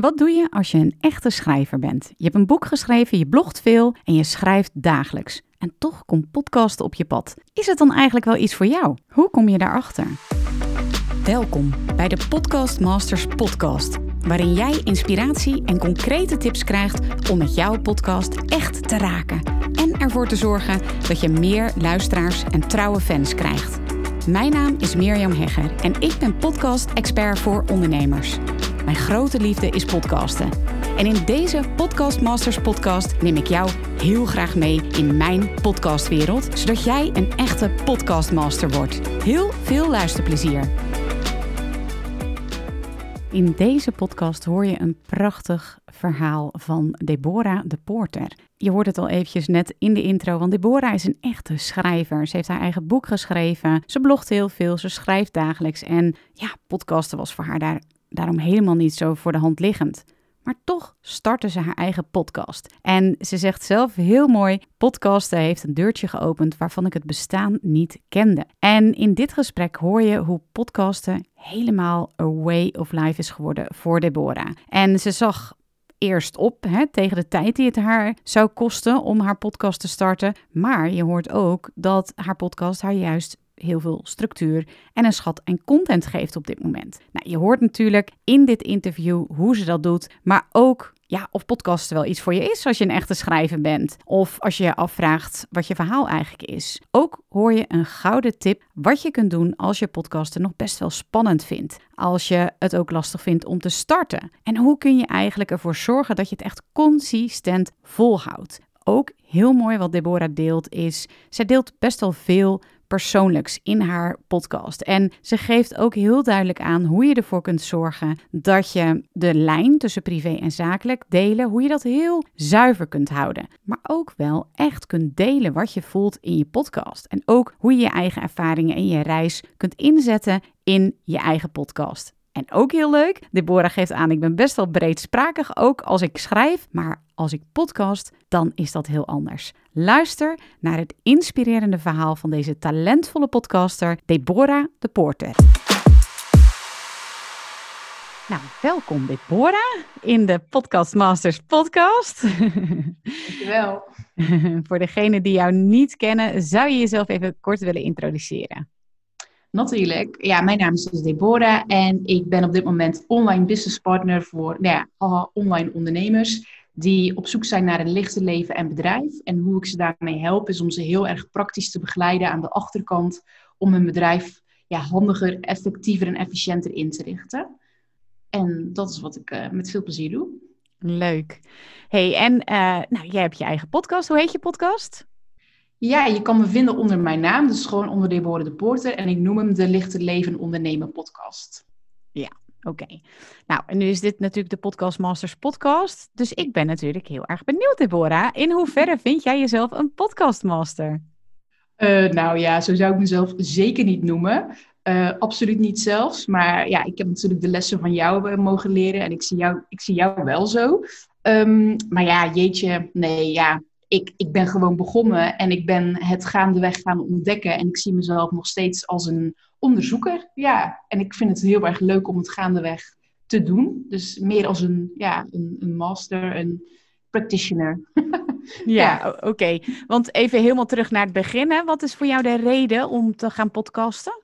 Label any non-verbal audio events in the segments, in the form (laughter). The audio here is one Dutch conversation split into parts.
Wat doe je als je een echte schrijver bent? Je hebt een boek geschreven, je blogt veel en je schrijft dagelijks. En toch komt podcasten op je pad. Is het dan eigenlijk wel iets voor jou? Hoe kom je daarachter? Welkom bij de Podcast Masters podcast, waarin jij inspiratie en concrete tips krijgt om met jouw podcast echt te raken en ervoor te zorgen dat je meer luisteraars en trouwe fans krijgt. Mijn naam is Mirjam Hegger en ik ben podcast-expert voor ondernemers. Mijn grote liefde is podcasten. En in deze Podcast Masters podcast neem ik jou heel graag mee in mijn podcastwereld, zodat jij een echte podcastmaster wordt. Heel veel luisterplezier. In deze podcast hoor je een prachtig verhaal van Deborah de Porter. Je hoort het al eventjes net in de intro, want Deborah is een echte schrijver. Ze heeft haar eigen boek geschreven, ze blogt heel veel, ze schrijft dagelijks. En ja, podcasten was voor haar daar daarom helemaal niet zo voor de hand liggend. Maar toch startte ze haar eigen podcast. En ze zegt zelf heel mooi: podcasten heeft een deurtje geopend waarvan ik het bestaan niet kende. En in dit gesprek hoor je hoe podcasten helemaal a way of life is geworden voor Deborah. En ze zag eerst op hè, tegen de tijd die het haar zou kosten om haar podcast te starten. Maar je hoort ook dat haar podcast haar juist heel veel structuur en een schat en content geeft op dit moment. Nou, je hoort natuurlijk in dit interview hoe ze dat doet, maar ook ja, of podcasten wel iets voor je is als je een echte schrijver bent. Of als je je afvraagt wat je verhaal eigenlijk is. Ook hoor je een gouden tip wat je kunt doen als je podcasten nog best wel spannend vindt. Als je het ook lastig vindt om te starten. En hoe kun je eigenlijk ervoor zorgen dat je het echt consistent volhoudt. Ook heel mooi wat Deborah deelt is, zij deelt best wel veel persoonlijks in haar podcast. En ze geeft ook heel duidelijk aan hoe je ervoor kunt zorgen dat je de lijn tussen privé en zakelijk delen, hoe je dat heel zuiver kunt houden. Maar ook wel echt kunt delen wat je voelt in je podcast. En ook hoe je je eigen ervaringen en je reis kunt inzetten in je eigen podcast. En ook heel leuk, Deborah geeft aan, ik ben best wel breedsprakig, ook als ik schrijf, maar als ik podcast, dan is dat heel anders. Luister naar het inspirerende verhaal van deze talentvolle podcaster, Deborah de Poorter. Nou, welkom Deborah in de Podcast Masters podcast. Dankjewel. (laughs) Voor degenen die jou niet kennen, zou je jezelf even kort willen introduceren? Natuurlijk. Ja, mijn naam is dus Deborah en ik ben op dit moment online business partner voor nou ja, online ondernemers die op zoek zijn naar een lichter leven en bedrijf. En hoe ik ze daarmee help is om ze heel erg praktisch te begeleiden aan de achterkant om hun bedrijf ja, handiger, effectiever en efficiënter in te richten. En dat is wat ik uh, met veel plezier doe. Leuk. Hey, en uh, nou, jij hebt je eigen podcast. Hoe heet je podcast? Ja, je kan me vinden onder mijn naam, dus gewoon onder Deborah de Poorter. En ik noem hem de Lichter Leven Ondernemen podcast. Ja, oké. Nou, en nu is dit natuurlijk de Podcast Masters podcast. Dus ik ben natuurlijk heel erg benieuwd, Deborah. In hoeverre vind jij jezelf een podcastmaster? Uh, nou ja, zo zou ik mezelf zeker niet noemen. Uh, absoluut niet zelfs. Maar ja, ik heb natuurlijk de lessen van jou uh, mogen leren. En ik zie jou, ik zie jou wel zo. Um, maar ja, jeetje, nee, ja, ik, ik ben gewoon begonnen en ik ben het gaandeweg gaan ontdekken. En ik zie mezelf nog steeds als een onderzoeker. Ja, en ik vind het heel erg leuk om het gaandeweg te doen. Dus meer als een, ja, een, een master, een practitioner. (laughs) ja, oké. Want even helemaal terug naar het begin. Hè. Wat is voor jou de reden om te gaan podcasten?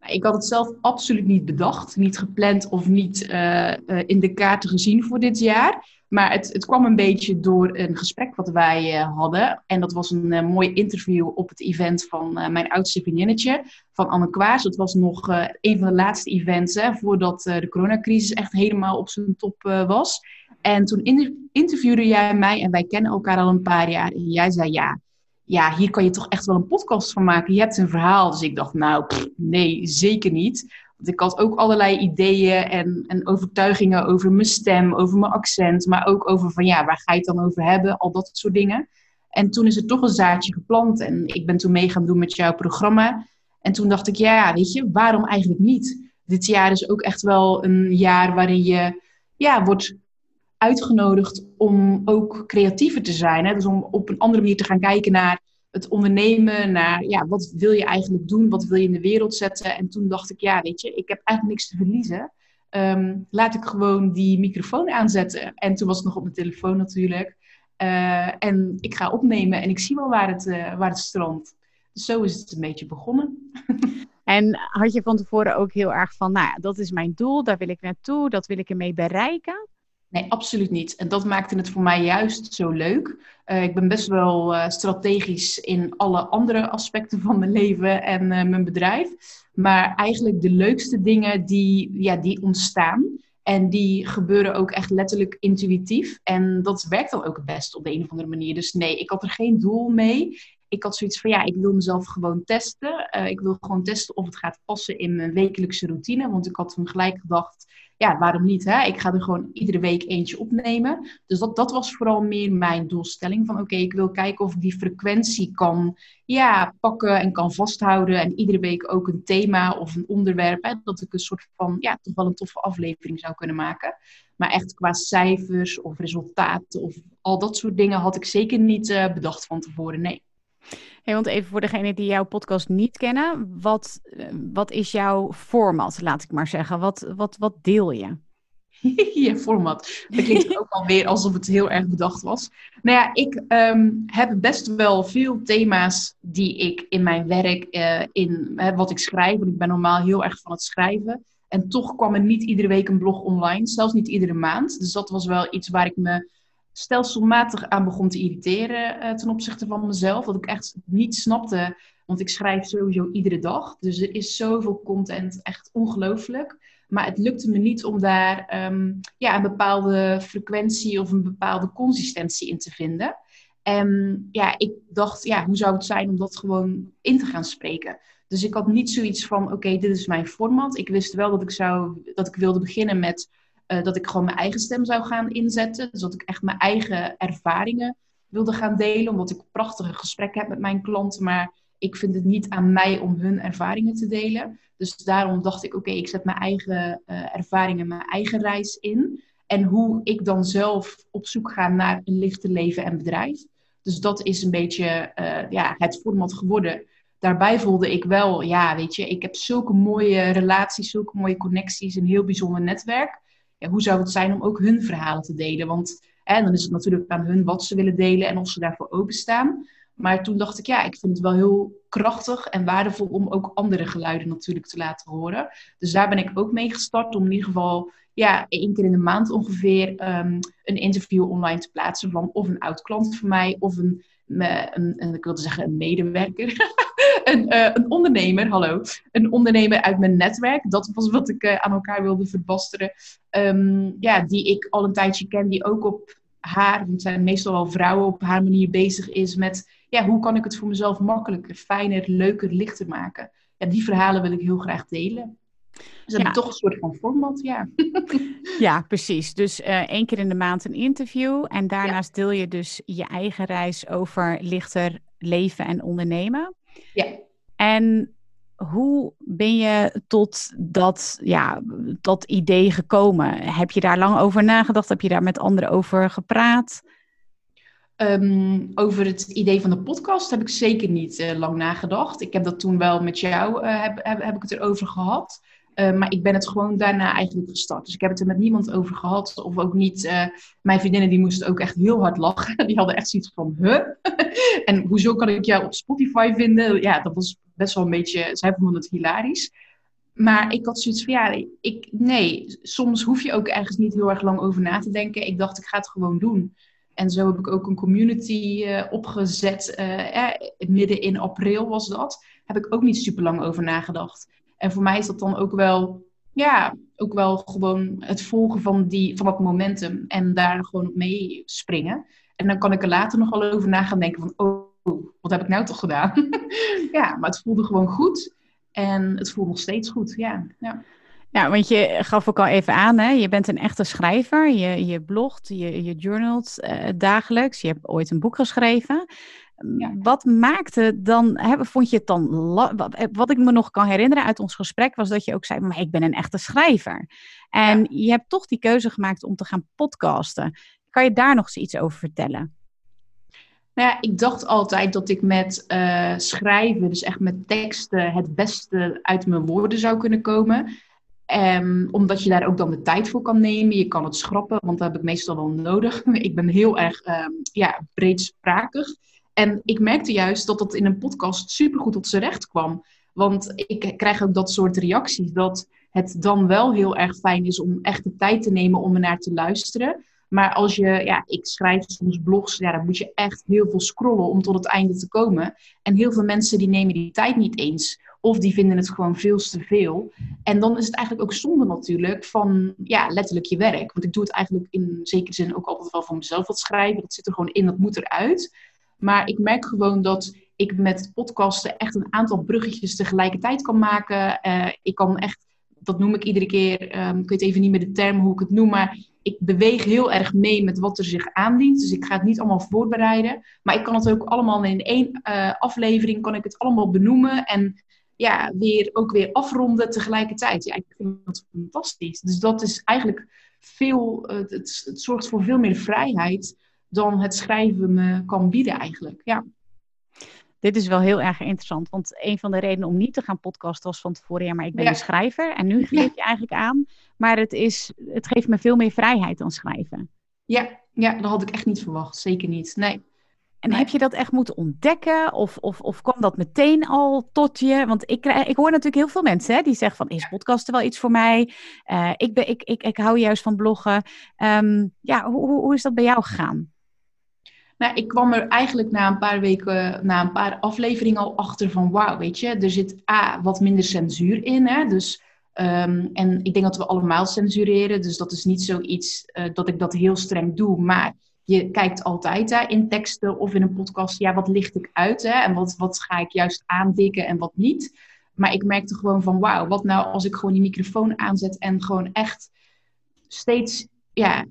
Nou, ik had het zelf absoluut niet bedacht, niet gepland of niet uh, uh, in de kaarten gezien voor dit jaar. Maar het, het kwam een beetje door een gesprek wat wij uh, hadden. En dat was een uh, mooi interview op het event van uh, mijn oudste vriendinnetje, van Anne Kwaas. Dat was nog een van de laatste events hè, voordat de coronacrisis echt helemaal op zijn top was. En toen in interviewde jij mij en wij kennen elkaar al een paar jaar. En jij zei ja, ja, hier kan je toch echt wel een podcast van maken. Je hebt een verhaal. Dus ik dacht, nou, nee, zeker niet. Want ik had ook allerlei ideeën en, en overtuigingen over mijn stem, over mijn accent, maar ook over van ja, waar ga je het dan over hebben, al dat soort dingen. En toen is er toch een zaadje geplant en ik ben toen mee gaan doen met jouw programma. En toen dacht ik, ja, weet je, waarom eigenlijk niet? Dit jaar is ook echt wel een jaar waarin je ja, wordt uitgenodigd om ook creatiever te zijn. Hè? Dus om op een andere manier te gaan kijken naar het ondernemen, naar ja, wat wil je eigenlijk doen, wat wil je in de wereld zetten. En toen dacht ik, ja, weet je, ik heb eigenlijk niks te verliezen. ehm, laat ik gewoon die microfoon aanzetten. En toen was het nog op mijn telefoon natuurlijk. Eh, en ik ga opnemen en ik zie wel waar het, uh, waar het strandt. Dus zo is het een beetje begonnen. (laughs) En had je van tevoren ook heel erg van, nou dat is mijn doel, daar wil ik naartoe, dat wil ik ermee bereiken? Nee, absoluut niet. En dat maakte het voor mij juist zo leuk. Uh, ik ben best wel uh, strategisch in alle andere aspecten van mijn leven en uh, mijn bedrijf. Maar eigenlijk de leukste dingen die, ja, die ontstaan. En die gebeuren ook echt letterlijk intuïtief. En dat werkt dan ook het best op de een of andere manier. Dus nee, ik had er geen doel mee ik had zoiets van, ja, ik wil mezelf gewoon testen. Ik wil gewoon testen of het gaat passen in mijn wekelijkse routine. Want ik had toen gelijk gedacht, ja, waarom niet? Hè? Ik ga er gewoon iedere week eentje opnemen. Dus dat, dat was vooral meer mijn doelstelling. Van oké, ik wil kijken of ik die frequentie kan ja, pakken en kan vasthouden. En iedere week ook een thema of een onderwerp. Hè, dat ik een soort van, ja, toch wel een toffe aflevering zou kunnen maken. Maar echt qua cijfers of resultaten of al dat soort dingen had ik zeker niet uh, bedacht van tevoren. Nee. Hey, want even voor degenen die jouw podcast niet kennen, wat, eh, wat is jouw format, laat ik maar zeggen? Wat, wat, wat deel je? (laughs) je format. Dat klinkt ook alweer alsof het heel erg bedacht was. Nou ja, ik um, heb best wel veel thema's die ik in mijn werk, uh, in uh, wat ik schrijf, want ik ben normaal heel erg van het schrijven. En toch kwam er niet iedere week een blog online, zelfs niet iedere maand. Dus dat was wel iets waar ik me stelselmatig aan begon te irriteren uh, ten opzichte van mezelf. Dat ik echt niet snapte, want ik schrijf sowieso iedere dag. Dus er is zoveel content, echt ongelooflijk. Maar het lukte me niet om daar um, ja, een bepaalde frequentie of een bepaalde consistentie in te vinden. En ja, ik dacht, ja, hoe zou het zijn om dat gewoon in te gaan spreken? Dus ik had niet zoiets van, oké, dit is mijn format. Ik wist wel dat ik, zou, dat ik wilde beginnen met uh, dat ik gewoon mijn eigen stem zou gaan inzetten. Dus dat ik echt mijn eigen ervaringen wilde gaan delen. Omdat ik prachtige gesprekken heb met mijn klanten. Maar ik vind het niet aan mij om hun ervaringen te delen. Dus daarom dacht ik, oké, ik zet mijn eigen uh, ervaringen, mijn eigen reis in. En hoe ik dan zelf op zoek ga naar een lichter leven en bedrijf. Dus dat is een beetje uh, ja, het format geworden. Daarbij voelde ik wel, ja, weet je, ik heb zulke mooie relaties, zulke mooie connecties, een heel bijzonder netwerk hoe zou het zijn om ook hun verhalen te delen? Want hè, dan is het natuurlijk aan hun wat ze willen delen en of ze daarvoor openstaan. Maar toen dacht ik, ja, ik vind het wel heel krachtig en waardevol om ook andere geluiden natuurlijk te laten horen. Dus daar ben ik ook mee gestart om in ieder geval ja, één keer in de maand ongeveer um, een interview online te plaatsen van of een oud klant van mij of een, een, ik wilde zeggen een medewerker. (laughs) een, uh, een, ondernemer, hallo, een ondernemer uit mijn netwerk. Dat was wat ik uh, aan elkaar wilde verbasteren. Um, ja, die ik al een tijdje ken, die ook op haar, want het zijn meestal wel vrouwen, op haar manier bezig is met, ja, hoe kan ik het voor mezelf makkelijker, fijner, leuker, lichter maken? Ja, die verhalen wil ik heel graag delen. Dus heb ja. toch een soort van format, ja. (laughs) ja, precies. Dus uh, één keer in de maand een interview. En daarnaast ja. deel je dus je eigen reis over lichter leven en ondernemen. Ja. En hoe ben je tot dat, ja, dat idee gekomen? Heb je daar lang over nagedacht? Heb je daar met anderen over gepraat? Um, over het idee van de podcast heb ik zeker niet uh, lang nagedacht. Ik heb dat toen wel met jou, uh, heb, heb, heb ik het erover gehad. Uh, maar ik ben het gewoon daarna eigenlijk gestart. Dus ik heb het er met niemand over gehad. Of ook niet. Uh, mijn vriendinnen die moesten ook echt heel hard lachen. (laughs) Die hadden echt zoiets van, huh? (laughs) en hoezo kan ik jou op Spotify vinden? Ja, dat was best wel een beetje... Zij vonden het hilarisch. Maar ik had zoiets van, ja, ik, nee. Soms hoef je ook ergens niet heel erg lang over na te denken. Ik dacht, ik ga het gewoon doen. En zo heb ik ook een community uh, opgezet. Eh, midden in april was dat. Heb ik ook niet super lang over nagedacht. En voor mij is dat dan ook wel, ja, ook wel gewoon het volgen van, die, van dat momentum. En daar gewoon op mee springen. En dan kan ik er later nog wel over na gaan denken van, oh, wat heb ik nou toch gedaan? (laughs) ja, maar het voelde gewoon goed. En het voelt nog steeds goed, ja. ja. Ja, want je gaf ook al even aan, hè? je bent een echte schrijver. Je, je blogt, je, je journalt uh, dagelijks. Je hebt ooit een boek geschreven. Ja. Wat maakte dan, hè, vond je het dan, wat ik me nog kan herinneren uit ons gesprek, was dat je ook zei, maar ik ben een echte schrijver. En ja. je hebt toch die keuze gemaakt om te gaan podcasten. Kan je daar nog eens iets over vertellen? Nou ja, ik dacht altijd dat ik met uh, schrijven, dus echt met teksten, het beste uit mijn woorden zou kunnen komen. Um, omdat je daar ook dan de tijd voor kan nemen. Je kan het schrappen, want dat heb ik meestal wel nodig. (laughs) ik ben heel erg um, ja, breedsprakig. En ik merkte juist dat dat in een podcast supergoed tot zijn recht kwam. Want ik krijg ook dat soort reacties. Dat het dan wel heel erg fijn is om echt de tijd te nemen om er naar te luisteren. Maar als je, ja, ik schrijf soms blogs, ja, dan moet je echt heel veel scrollen om tot het einde te komen. En heel veel mensen die nemen die tijd niet eens. Of die vinden het gewoon veel te veel. En dan is het eigenlijk ook zonde natuurlijk van, ja, letterlijk je werk. Want ik doe het eigenlijk in zekere zin ook altijd wel voor mezelf wat schrijven. Dat zit er gewoon in, dat moet eruit. Maar ik merk gewoon dat ik met podcasten echt een aantal bruggetjes tegelijkertijd kan maken. Uh, ik kan echt, dat noem ik iedere keer, um, ik weet even niet meer de term hoe ik het noem, maar ik beweeg heel erg mee met wat er zich aandient. Dus ik ga het niet allemaal voorbereiden. Maar ik kan het ook allemaal in één uh, aflevering, kan ik het allemaal benoemen. En ja, weer, ook weer afronden tegelijkertijd. Ja, ik vind dat fantastisch. Dus dat is eigenlijk veel, uh, het, het zorgt voor veel meer vrijheid dan het schrijven me kan bieden eigenlijk. Ja. Dit is wel heel erg interessant, want een van de redenen om niet te gaan podcasten was van tevoren, ja, maar ik ben een schrijver en nu geef je eigenlijk aan, maar het, is, het geeft me veel meer vrijheid dan schrijven. Ja, ja, dat had ik echt niet verwacht, zeker niet, nee. En heb je dat echt moeten ontdekken? Of, of, of kwam dat meteen al tot je? Want ik, ik hoor natuurlijk heel veel mensen hè, die zeggen van... is podcasten wel iets voor mij? Uh, ik, ben, ik, ik, ik hou juist van bloggen. Um, ja, hoe, hoe is dat bij jou gegaan? Nou, ik kwam er eigenlijk na een paar weken, na een paar afleveringen al achter van wauw, weet je, er zit A, wat minder censuur in. Hè? Dus, um, en ik denk dat we allemaal censureren, dus dat is niet zoiets uh, dat ik dat heel streng doe. Maar je kijkt altijd hè, in teksten of in een podcast, ja, wat licht ik uit hè? en wat, wat ga ik juist aandikken en wat niet. Maar ik merkte gewoon van wauw, wat nou als ik gewoon die microfoon aanzet en gewoon echt steeds ja,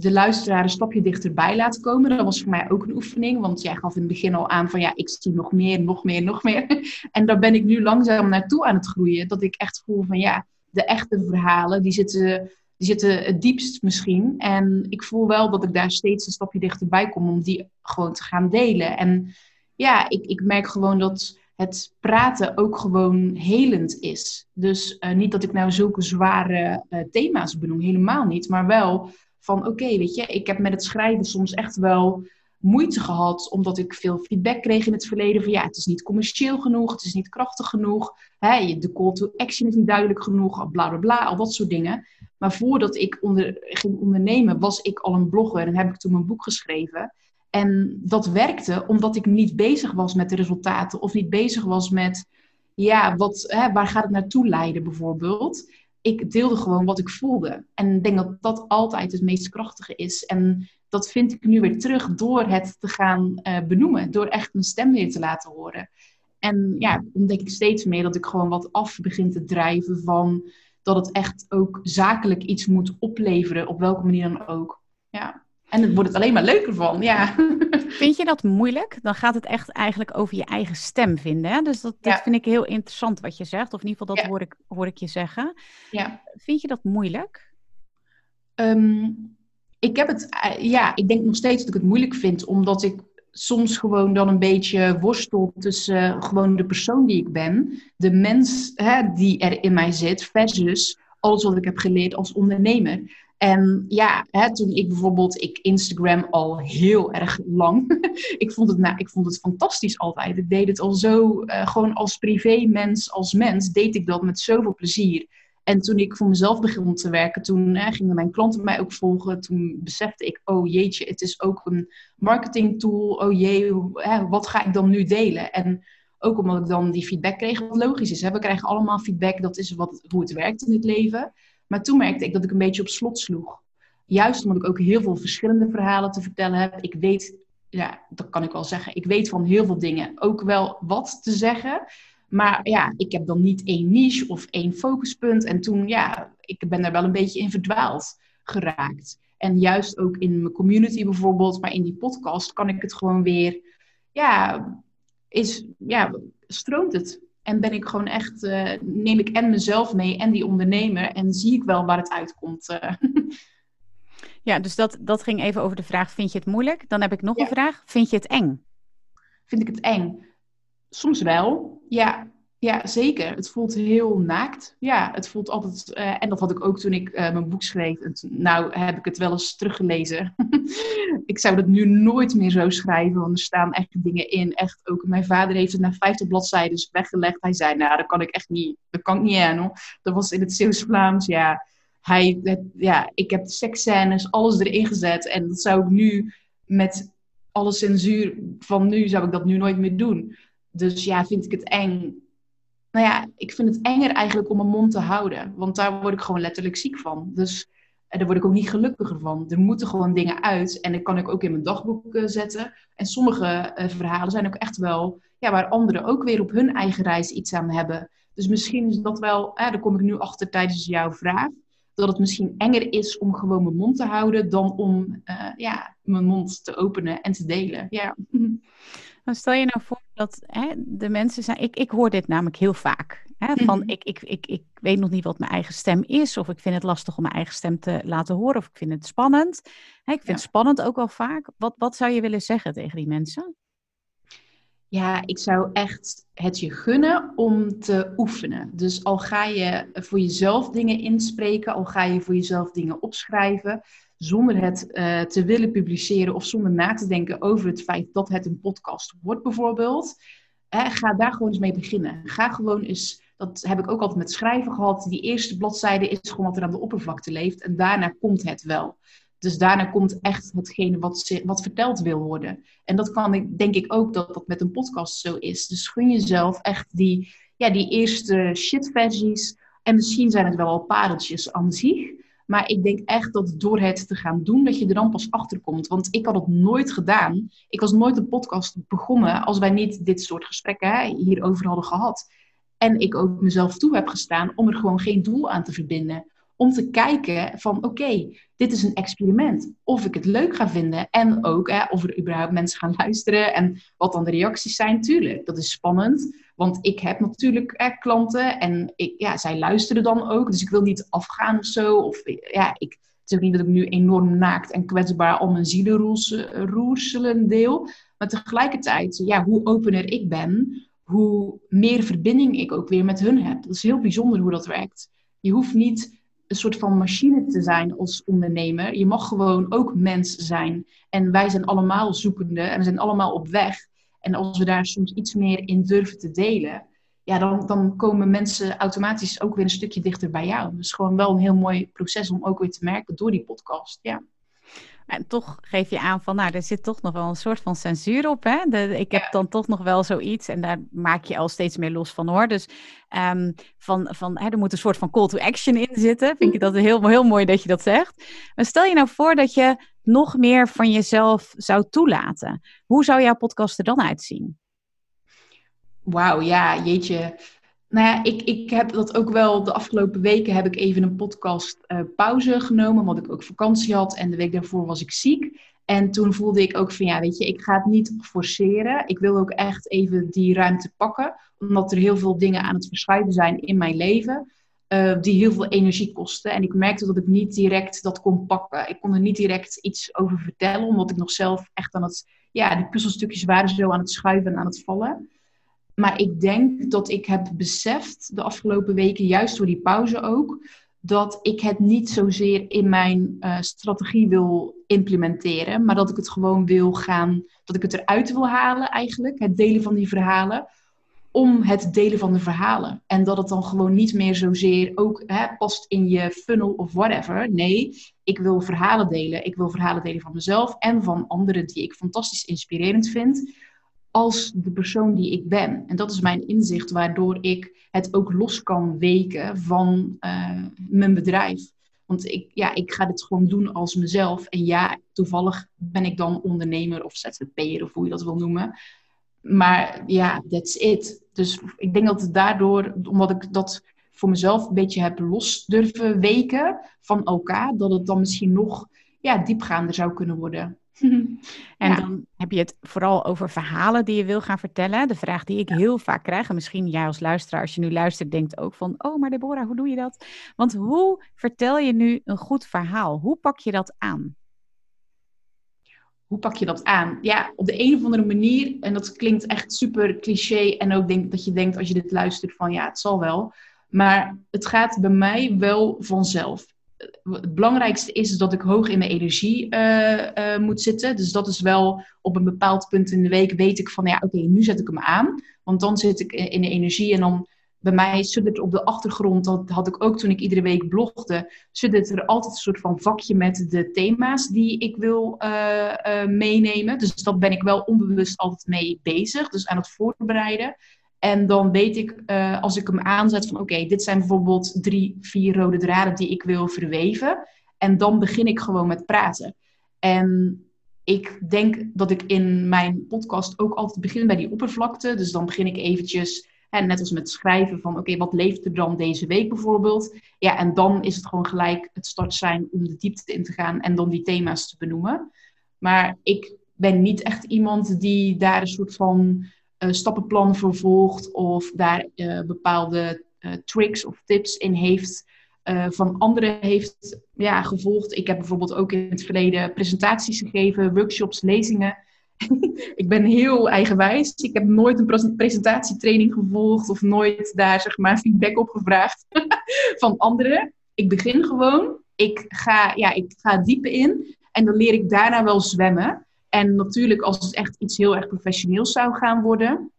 de luisteraar een stapje dichterbij laten komen. Dat was voor mij ook een oefening, want jij gaf in het begin al aan van ja, ik zie nog meer, nog meer, nog meer. (laughs) En daar ben ik nu langzaam naartoe aan het groeien. Dat ik echt voel van ja, de echte verhalen, die zitten, die zitten het diepst misschien. En ik voel wel dat ik daar steeds een stapje dichterbij kom om die gewoon te gaan delen. En ja, ik, ik merk gewoon dat het praten ook gewoon helend is. Dus uh, niet dat ik nou zulke zware uh, thema's benoem, helemaal niet. Maar wel van oké, weet je, ik heb met het schrijven soms echt wel moeite gehad, omdat ik veel feedback kreeg in het verleden van ja, het is niet commercieel genoeg, het is niet krachtig genoeg, hè, de call to action is niet duidelijk genoeg, bla bla bla, al dat soort dingen. Maar voordat ik onder, ging ondernemen, was ik al een blogger en heb ik toen mijn boek geschreven. En dat werkte omdat ik niet bezig was met de resultaten of niet bezig was met, ja, wat, hè, waar gaat het naartoe leiden bijvoorbeeld ik deelde gewoon wat ik voelde. En ik denk dat dat altijd het meest krachtige is. En dat vind ik nu weer terug door het te gaan uh, benoemen. Door echt mijn stem weer te laten horen. En ja, ontdek ik steeds meer dat ik gewoon wat af begin te drijven van dat het echt ook zakelijk iets moet opleveren, op welke manier dan ook. Ja. En het wordt het alleen maar leuker van, ja. Vind je dat moeilijk? Dan gaat het echt eigenlijk over je eigen stem vinden. Hè? Dus dat, dat vind ik heel interessant wat je zegt. Of in ieder geval, dat hoor, ik, hoor ik je zeggen. Ja. Vind je dat moeilijk? Um, ik heb het, eh, ja, ik denk nog steeds dat ik het moeilijk vind. Omdat ik soms gewoon dan een beetje worstel tussen uh, gewoon de persoon die ik ben. De mens hè, die er in mij zit. Versus alles wat ik heb geleerd als ondernemer. En ja, hè, toen ik bijvoorbeeld, ik Instagram al heel erg lang. (laughs) ik, vond het, nou, ik vond het fantastisch altijd. Ik deed het al zo, uh, gewoon als privé mens, als mens, deed ik dat met zoveel plezier. En toen ik voor mezelf begon te werken, toen hè, gingen mijn klanten mij ook volgen. Toen besefte ik, oh jeetje, het is ook een marketing tool. Oh jee, hè, wat ga ik dan nu delen? En ook omdat ik dan die feedback kreeg, wat logisch is. Hè? We krijgen allemaal feedback, dat is wat, hoe het werkt in het leven. Maar toen merkte ik dat ik een beetje op slot sloeg. Juist omdat ik ook heel veel verschillende verhalen te vertellen heb. Ik weet, ja, dat kan ik wel zeggen, ik weet van heel veel dingen ook wel wat te zeggen. Maar ja, ik heb dan niet één niche of één focuspunt. En toen, ja, ik ben daar wel een beetje in verdwaald geraakt. En juist ook in mijn community bijvoorbeeld, maar in die podcast kan ik het gewoon weer, ja, is, ja, stroomt het en ben ik gewoon echt, uh, neem ik en mezelf mee en die ondernemer en zie ik wel waar het uitkomt. Uh. (laughs) Ja, dus dat, dat ging even over de vraag, vind je het moeilijk? Dan heb ik nog een vraag, vind je het eng? Vind ik het eng? Soms wel, ja. Ja, zeker. Het voelt heel naakt. Ja, het voelt altijd. Uh, en dat had ik ook toen ik uh, mijn boek schreef. Nou heb ik het wel eens teruggelezen. (laughs) ik zou dat nu nooit meer zo schrijven, want er staan echt dingen in. Echt ook. Mijn vader heeft het na 50 bladzijden weggelegd. Hij zei: Nou, dat kan ik echt niet. Dat kan ik niet aan hoor. Dat was in het Zeeuws-Vlaams. Ja, hij, ja, ik heb seksscènes, alles erin gezet. En dat zou ik nu met alle censuur van nu, zou ik dat nu nooit meer doen. Dus ja, vind ik het eng nou ja, ik vind het enger eigenlijk om mijn mond te houden. Want daar word ik gewoon letterlijk ziek van. Dus daar word ik ook niet gelukkiger van. Er moeten gewoon dingen uit. En dat kan ik ook in mijn dagboek uh, zetten. En sommige uh, verhalen zijn ook echt wel... Ja, waar anderen ook weer op hun eigen reis iets aan hebben. Dus misschien is dat wel... Eh, daar kom ik nu achter tijdens jouw vraag. Dat het misschien enger is om gewoon mijn mond te houden... dan om ja, mijn mond te openen en te delen. Ja. (laughs) Stel je nou voor dat hè, de mensen zijn. Ik, ik hoor dit namelijk heel vaak. Hè, van mhm. ik, ik, ik, ik weet nog niet wat mijn eigen stem is. Of ik vind het lastig om mijn eigen stem te laten horen. Of ik vind het spannend. Hè, ik vind het spannend ook wel vaak. Wat, wat zou je willen zeggen tegen die mensen? Ja, ik zou echt het je gunnen om te oefenen. Dus al ga je voor jezelf dingen inspreken, al ga je voor jezelf dingen opschrijven, zonder het uh, te willen publiceren of zonder na te denken over het feit dat het een podcast wordt bijvoorbeeld. ga daar gewoon eens mee beginnen. Ga gewoon eens, dat heb ik ook altijd met schrijven gehad, die eerste bladzijde is gewoon wat er aan de oppervlakte leeft en daarna komt het wel. Dus daarna komt echt hetgene wat, wat verteld wil worden. En dat kan ik, denk ik ook dat dat met een podcast zo is. Dus gun jezelf echt die, ja, die eerste shitversies. En misschien zijn het wel al pareltjes aan zich. Maar ik denk echt dat door het te gaan doen, dat je er dan pas achter komt. Want ik had het nooit gedaan. Ik was nooit een podcast begonnen als wij niet dit soort gesprekken hierover hadden gehad. En ik ook mezelf toe heb gestaan om er gewoon geen doel aan te verbinden. Om te kijken van oké, dit is een experiment. Of ik het leuk ga vinden. En ook hè, of er überhaupt mensen gaan luisteren. En wat dan de reacties zijn. Tuurlijk, dat is spannend. Want ik heb natuurlijk hè, klanten. En ik, ja, zij luisteren dan ook. Dus ik wil niet afgaan of zo. Of ja, ik, het is ook niet dat ik nu enorm naakt en kwetsbaar al mijn zielenroerselen deel. Maar tegelijkertijd, ja, hoe opener ik ben, hoe meer verbinding ik ook weer met hun heb. Dat is heel bijzonder hoe dat werkt. Je hoeft niet een soort van machine te zijn als ondernemer. Je mag gewoon ook mens zijn. En wij zijn allemaal zoekende en we zijn allemaal op weg. En als we daar soms iets meer in durven te delen, ja, dan, dan komen mensen automatisch ook weer een stukje dichter bij jou. Dus gewoon wel een heel mooi proces om ook weer te merken door die podcast. Ja. En toch geef je aan van, nou, er zit toch nog wel een soort van censuur op. Hè? De, ik heb dan toch nog wel zoiets en daar maak je al steeds meer los van hoor. Dus um, van, van, hè, er moet een soort van call to action in zitten. Vind ik dat heel, heel mooi dat je dat zegt. Maar stel je nou voor dat je nog meer van jezelf zou toelaten. Hoe zou jouw podcast er dan uitzien? Wauw, ja, jeetje. Nou ja, ik, ik heb dat ook wel de afgelopen weken heb ik even een podcast uh, pauze genomen, omdat ik ook vakantie had en de week daarvoor was ik ziek. En toen voelde ik ook van ja, weet je, ik ga het niet forceren. Ik wil ook echt even die ruimte pakken, omdat er heel veel dingen aan het verschuiven zijn in mijn leven. Uh, die heel veel energie kosten. En ik merkte dat ik niet direct dat kon pakken. Ik kon er niet direct iets over vertellen, omdat ik nog zelf echt aan het, ja, die puzzelstukjes waren zo aan het schuiven en aan het vallen. Maar ik denk dat ik heb beseft de afgelopen weken, juist door die pauze ook, dat ik het niet zozeer in mijn uh, strategie wil implementeren, maar dat ik het gewoon wil gaan, dat ik het eruit wil halen eigenlijk, het delen van die verhalen, om het delen van de verhalen. En dat het dan gewoon niet meer zozeer ook hè, past in je funnel of whatever. Nee, ik wil verhalen delen. Ik wil verhalen delen van mezelf en van anderen die ik fantastisch inspirerend vind als de persoon die ik ben. En dat is mijn inzicht, waardoor ik het ook los kan weken van uh, mijn bedrijf. Want ik, ja, ik ga dit gewoon doen als mezelf. En ja, toevallig ben ik dan ondernemer of ZZP'er of hoe je dat wil noemen. Maar ja, that's it. Dus ik denk dat het daardoor, omdat ik dat voor mezelf een beetje heb los durven weken van elkaar, dat het dan misschien nog ja, diepgaander zou kunnen worden. (laughs) en dan heb je het vooral over verhalen die je wil gaan vertellen. De vraag die ik heel vaak krijg, en misschien jij als luisteraar, als je nu luistert, denkt ook van, oh, maar Deborah, hoe doe je dat? Want hoe vertel je nu een goed verhaal? Hoe pak je dat aan? hoe pak je dat aan? Ja, op de een of andere manier, en dat klinkt echt super cliché, en ook denk dat je denkt als je dit luistert van ja, het zal wel. Maar het gaat bij mij wel vanzelf. Het belangrijkste is dat ik hoog in mijn energie uh, uh, moet zitten. Dus dat is wel op een bepaald punt in de week weet ik van ja, oké, nu zet ik hem aan. Want dan zit ik in de energie en dan bij mij suddert op de achtergrond, dat had ik ook toen ik iedere week blogde, suddert er altijd een soort van vakje met de thema's die ik wil uh, meenemen. Dus dat ben ik wel onbewust altijd mee bezig, dus aan het voorbereiden. En dan weet ik, uh, als ik hem aanzet, van oké, dit zijn bijvoorbeeld drie, vier rode draden die ik wil verweven. En dan begin ik gewoon met praten. En ik denk dat ik in mijn podcast ook altijd begin bij die oppervlakte. Dus dan begin ik eventjes en net als met schrijven van, oké, wat leeft er dan deze week bijvoorbeeld? Ja, en dan is het gewoon gelijk het start zijn om de diepte in te gaan en dan die thema's te benoemen. Maar ik ben niet echt iemand die daar een soort van uh, stappenplan voor volgt of daar uh, bepaalde uh, tricks of tips in heeft. van anderen heeft ja, gevolgd. Ik heb bijvoorbeeld ook in het verleden presentaties gegeven, workshops, lezingen. (laughs) ik ben heel eigenwijs. Ik heb nooit een presentatietraining gevolgd of nooit daar zeg maar feedback op gevraagd (laughs) van anderen. Ik begin gewoon. Ik ga, ja, ik ga diepe in en dan leer ik daarna wel zwemmen. En natuurlijk als het echt iets heel erg professioneels zou gaan worden,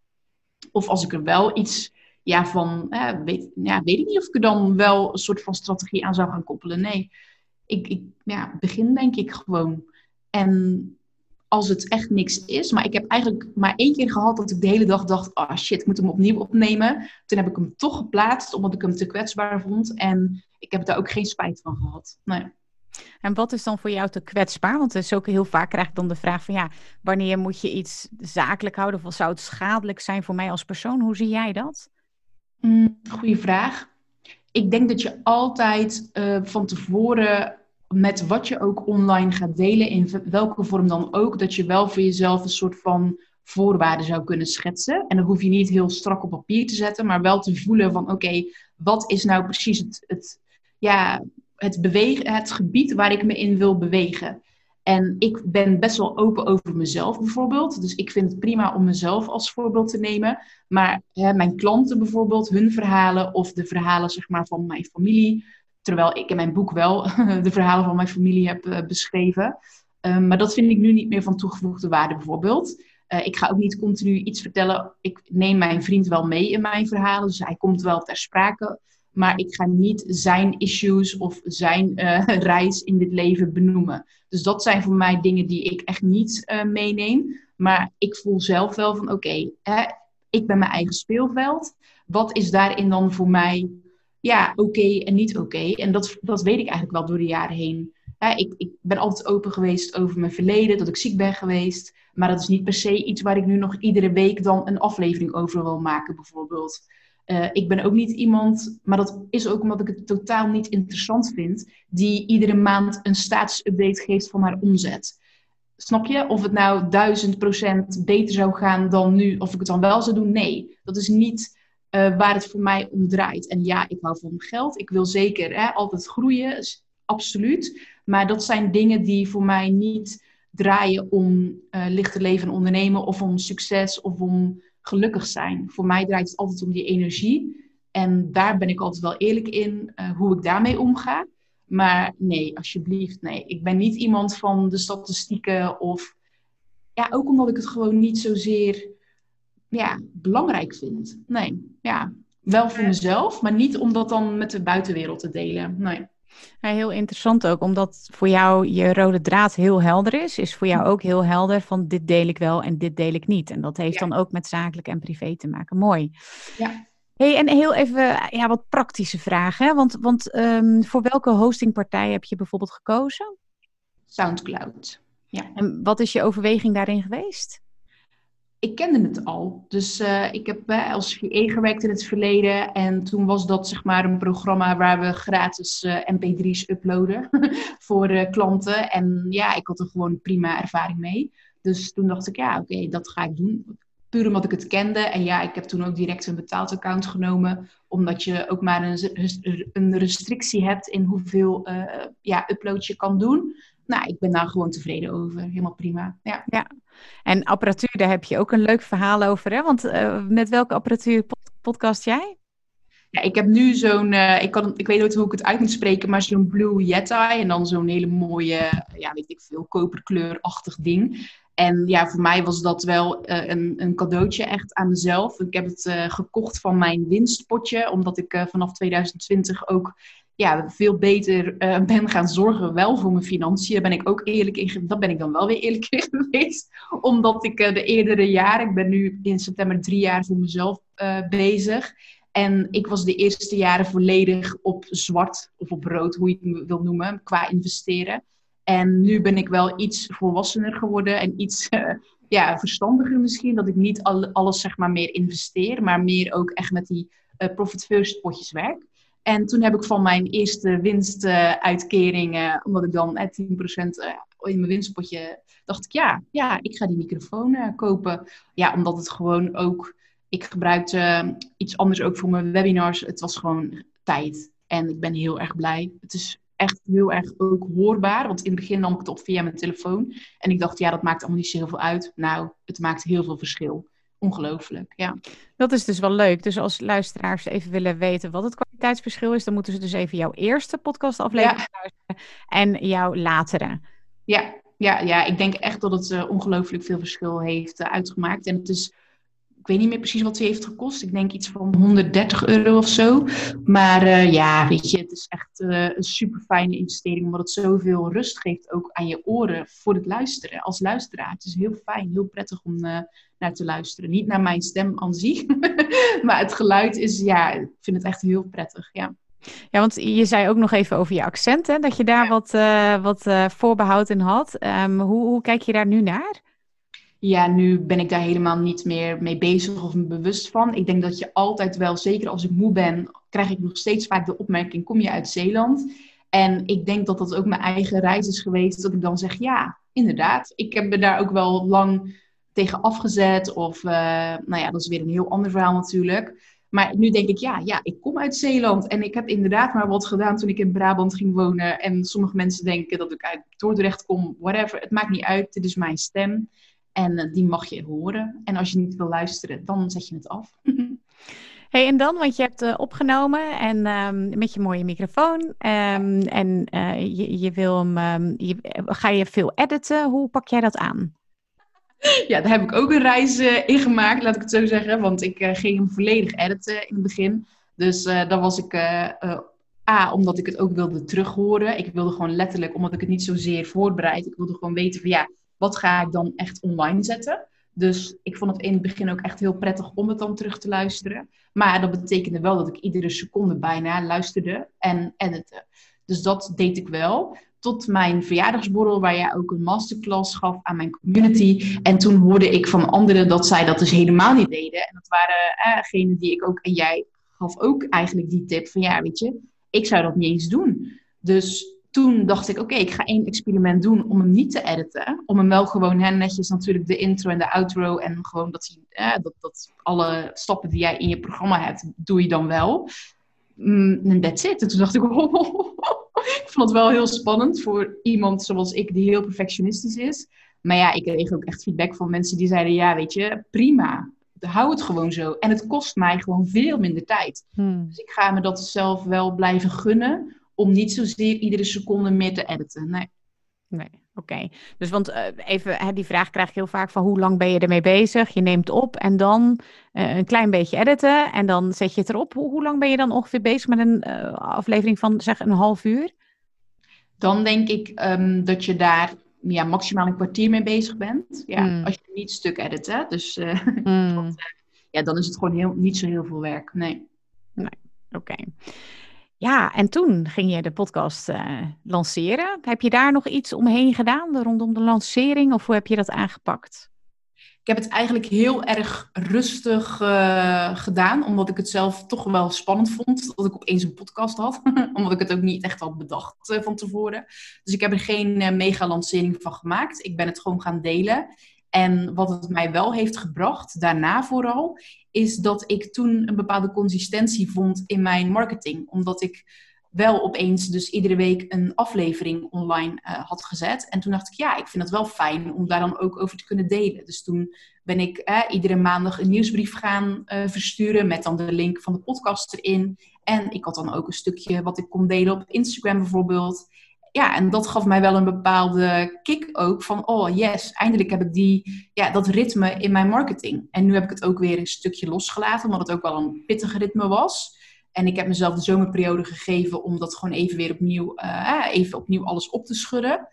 of als ik er wel iets ja, van, eh, weet, ja, weet ik niet of ik er dan wel een soort van strategie aan zou gaan koppelen. Nee, ik, ik ja, begin denk ik gewoon. En als het echt niks is. Maar ik heb eigenlijk maar één keer gehad dat ik de hele dag dacht: ah oh shit, ik moet hem opnieuw opnemen. Toen heb ik hem toch geplaatst, omdat ik hem te kwetsbaar vond. En ik heb daar ook geen spijt van gehad. Nee. En wat is dan voor jou te kwetsbaar? Want er is ook heel vaak krijg ik dan de vraag van ja, wanneer moet je iets zakelijk houden of zou het schadelijk zijn voor mij als persoon? Hoe zie jij dat? Mm, goeie vraag. Ik denk dat je altijd uh, van tevoren met wat je ook online gaat delen, in welke vorm dan ook, dat je wel voor jezelf een soort van voorwaarden zou kunnen schetsen. En dan hoef je niet heel strak op papier te zetten, maar wel te voelen van oké, wat is nou precies het, het, ja, het, het gebied waar ik me in wil bewegen. En ik ben best wel open over mezelf bijvoorbeeld. Dus ik vind het prima om mezelf als voorbeeld te nemen. Maar hè, mijn klanten bijvoorbeeld, hun verhalen of de verhalen zeg maar, van mijn familie Terwijl ik in mijn boek wel (laughs) de verhalen van mijn familie heb uh, beschreven. Um, maar dat vind ik nu niet meer van toegevoegde waarde bijvoorbeeld. Uh, ik ga ook niet continu iets vertellen. Ik neem mijn vriend wel mee in mijn verhalen. Dus hij komt wel ter sprake. Maar ik ga niet zijn issues of zijn uh, (laughs) reis in dit leven benoemen. Dus dat zijn voor mij dingen die ik echt niet meeneem. Maar ik voel zelf wel van oké, ik ben mijn eigen speelveld. Wat is daarin dan voor mij ja, oké en niet oké. En dat, dat weet ik eigenlijk wel door de jaren heen. ik, ik ben altijd open geweest over mijn verleden, dat ik ziek ben geweest. Maar dat is niet per se iets waar ik nu nog iedere week dan een aflevering over wil maken, bijvoorbeeld. Uh, ik ben ook niet iemand, maar dat is ook omdat ik het totaal niet interessant vind, die iedere maand een status-update geeft van haar omzet. Snap je? Of het nou duizend procent beter zou gaan dan nu, of ik het dan wel zou doen? Nee, dat is niet uh, waar het voor mij om draait. En ja, ik hou van geld. Ik wil zeker hè, altijd groeien, absoluut. Maar dat zijn dingen die voor mij niet draaien om uh, licht leven en ondernemen of om succes of om gelukkig zijn. Voor mij draait het altijd om die energie. En daar ben ik altijd wel eerlijk in uh, hoe ik daarmee omga. Maar nee, alsjeblieft, nee. Ik ben niet iemand van de statistieken of... Ja, ook omdat ik het gewoon niet zozeer ja, belangrijk vind. Nee, ja, wel voor mezelf, maar niet om dat dan met de buitenwereld te delen. Nee. Ja, heel interessant ook, omdat voor jou je rode draad heel helder is, is voor jou ook heel helder van dit deel ik wel en dit deel ik niet. En dat heeft dan ook met zakelijk en privé te maken. Mooi. Ja. Hey, en heel even ja, wat praktische vragen. Want, want um, voor welke hostingpartij heb je bijvoorbeeld gekozen? Soundcloud. Ja. En wat is je overweging daarin geweest? Ik kende het al. Dus uh, ik heb uh, als VE gewerkt in het verleden. En toen was dat zeg maar een programma waar we gratis uh, mp3's uploaden (laughs) voor klanten. En ja, ik had er gewoon prima ervaring mee. Dus toen dacht ik, ja, oké, dat ga ik doen. Puur omdat ik het kende. En ja, ik heb toen ook direct een betaald account genomen. Omdat je ook maar een, een restrictie hebt in hoeveel ja, upload je kan doen. nou, ik ben daar gewoon tevreden over. Helemaal prima. Ja. ja. En apparatuur, daar heb je ook een leuk verhaal over, hè? Want met welke apparatuur podcast jij? Ja, ik heb nu zo'n, uh, ik, kan, ik weet nooit hoe ik het uit moet spreken, maar zo'n Blue Yeti en dan zo'n hele mooie, ja, weet ik veel, koperkleurachtig ding. En ja, voor mij was dat wel uh, een, een cadeautje echt aan mezelf. Ik heb het uh, gekocht van mijn winstpotje, omdat ik vanaf 2020 ook ja, veel beter ben gaan zorgen wel voor mijn financiën. Daar ben ik ook eerlijk in, dat ben ik dan wel weer eerlijk (laughs) in geweest. Omdat ik de eerdere jaren, ik ben nu in september drie jaar voor mezelf bezig. En ik was de eerste jaren volledig op zwart of op rood, hoe je het wil noemen, qua investeren. En nu ben ik wel iets volwassener geworden en iets uh, ja, verstandiger misschien. Dat ik niet alles zeg maar meer investeer, maar meer ook echt met die uh, profit first potjes werk. En toen heb ik van mijn eerste winstuitkering, uh, omdat ik dan 10% in mijn winstpotje, dacht ik ja, ja, ik ga die microfoon kopen. Ja, omdat het gewoon ook ik gebruikte iets anders ook voor mijn webinars. Het was gewoon tijd. En ik ben heel erg blij. Het is echt heel erg ook hoorbaar. Want in het begin nam ik het op via mijn telefoon. En ik dacht, ja, dat maakt allemaal niet zo heel veel uit. Nou, het maakt heel veel verschil. Ongelooflijk, ja. Dat is dus wel leuk. Dus als luisteraars even willen weten wat het kwaliteitsverschil is, dan moeten ze dus even jouw eerste podcastaflevering ja. luisteren en jouw latere. Ja, ja, ja, ik denk echt dat het uh, ongelooflijk veel verschil heeft uh, uitgemaakt. En het is weet niet meer precies wat ze heeft gekost. Ik denk iets van 130 euro of zo. Maar uh, ja, weet je, het is echt uh, een super fijne investering. Omdat het zoveel rust geeft ook aan je oren voor het luisteren. Als luisteraar. Het is heel fijn, heel prettig om uh, naar te luisteren. Niet naar mijn stem aan zich. (laughs) maar het geluid is, ja, ik vind het echt heel prettig. Ja. Ja, want je zei ook nog even over je accent, hè? dat je daar ja. wat, uh, wat uh, voorbehoud in had. Um, hoe, hoe, kijk je daar nu naar? Ja, nu ben ik daar helemaal niet meer mee bezig of me bewust van. Ik denk dat je altijd wel, zeker als ik moe ben, krijg ik nog steeds vaak de opmerking: kom je uit Zeeland? En ik denk dat dat ook mijn eigen reis is geweest. Dat ik dan zeg: ja, inderdaad. Ik heb me daar ook wel lang tegen afgezet. Of, uh, nou ja, dat is weer een heel ander verhaal natuurlijk. Maar nu denk ik, ja, ja, ik kom uit Zeeland. En ik heb inderdaad maar wat gedaan toen ik in Brabant ging wonen. En sommige mensen denken dat ik uit Dordrecht kom, whatever. Het maakt niet uit, dit is mijn stem. En eh, die mag je horen. En als je niet wil luisteren, dan zet je het af. (laughs) Hey, en dan, want je hebt uh, opgenomen en um, met je mooie microfoon. Um, en uh, je, je, wil hem, um, je, ga je veel editen? Hoe pak jij dat aan? (laughs) Ja, daar heb ik ook een reis uh, in gemaakt, laat ik het zo zeggen. Want ik ging hem volledig editen in het begin. Dus dan was ik A, omdat ik het ook wilde terughoren. Ik wilde gewoon letterlijk, omdat ik het niet zozeer voorbereid. Ik wilde gewoon weten van ja, wat ga ik dan echt online zetten? Dus ik vond het in het begin ook echt heel prettig om het dan terug te luisteren. Maar dat betekende wel dat ik iedere seconde bijna luisterde en editte. Dus dat deed ik wel. Tot mijn verjaardagsborrel, waar jij ook een masterclass gaf aan mijn community. En toen hoorde ik van anderen dat zij dat dus helemaal niet deden. En dat waren eh, degenen die ik ook, en jij gaf ook eigenlijk die tip van ja, weet je, ik zou dat niet eens doen. Dus toen dacht ik, oké, ik ga één experiment doen om hem niet te editen. Om hem wel gewoon hè, netjes natuurlijk de intro en de outro en gewoon dat, hij, dat, dat alle stappen die jij in je programma hebt, doe je dan wel. Mm, en that's it. En toen dacht ik, (laughs) oh, ik vond het wel heel spannend voor iemand zoals ik die heel perfectionistisch is. Maar ja, ik kreeg ook echt feedback van mensen die zeiden, ja, weet je, prima. Hou het gewoon zo. En het kost mij gewoon veel minder tijd. Hmm. Dus ik ga me dat zelf wel blijven gunnen om niet zozeer iedere seconde meer te editen. Nee. Nee, oké. Dus want uh, even, hè, die vraag krijg ik heel vaak van hoe lang ben je ermee bezig? Je neemt op en dan uh, een klein beetje editen en dan zet je het erop. Hoe, hoe lang ben je dan ongeveer bezig met een uh, aflevering van zeg een half uur? Dan denk ik um, dat je daar ja, maximaal een kwartier mee bezig bent. Ja, mm. Als je niet stuk edit, Dus (laughs) mm. want, ja, dan is het gewoon heel, niet zo heel veel werk. Nee. Nee, oké. Ja, en toen ging je de podcast uh, lanceren. Heb je daar nog iets omheen gedaan rondom de lancering of hoe heb je dat aangepakt? Ik heb het eigenlijk heel erg rustig uh, gedaan, omdat ik het zelf toch wel spannend vond dat ik opeens een podcast had. (laughs) omdat ik het ook niet echt had bedacht uh, van tevoren. Dus ik heb er geen mega lancering van gemaakt. Ik ben het gewoon gaan delen. En wat het mij wel heeft gebracht, daarna vooral, is dat ik toen een bepaalde consistentie vond in mijn marketing. Omdat ik wel opeens dus iedere week een aflevering online uh, had gezet. En toen dacht ik, ja, ik vind het wel fijn om daar dan ook over te kunnen delen. Dus toen ben ik uh, iedere maandag een nieuwsbrief gaan uh, versturen met dan de link van de podcast erin. En ik had dan ook een stukje wat ik kon delen op Instagram bijvoorbeeld. Ja, en dat gaf mij wel een bepaalde kick ook van, oh yes, eindelijk heb ik die, ja, dat ritme in mijn marketing. En nu heb ik het ook weer een stukje losgelaten, omdat het ook wel een pittig ritme was. En ik heb mezelf de zomerperiode gegeven om dat gewoon even weer opnieuw, uh, even opnieuw alles op te schudden.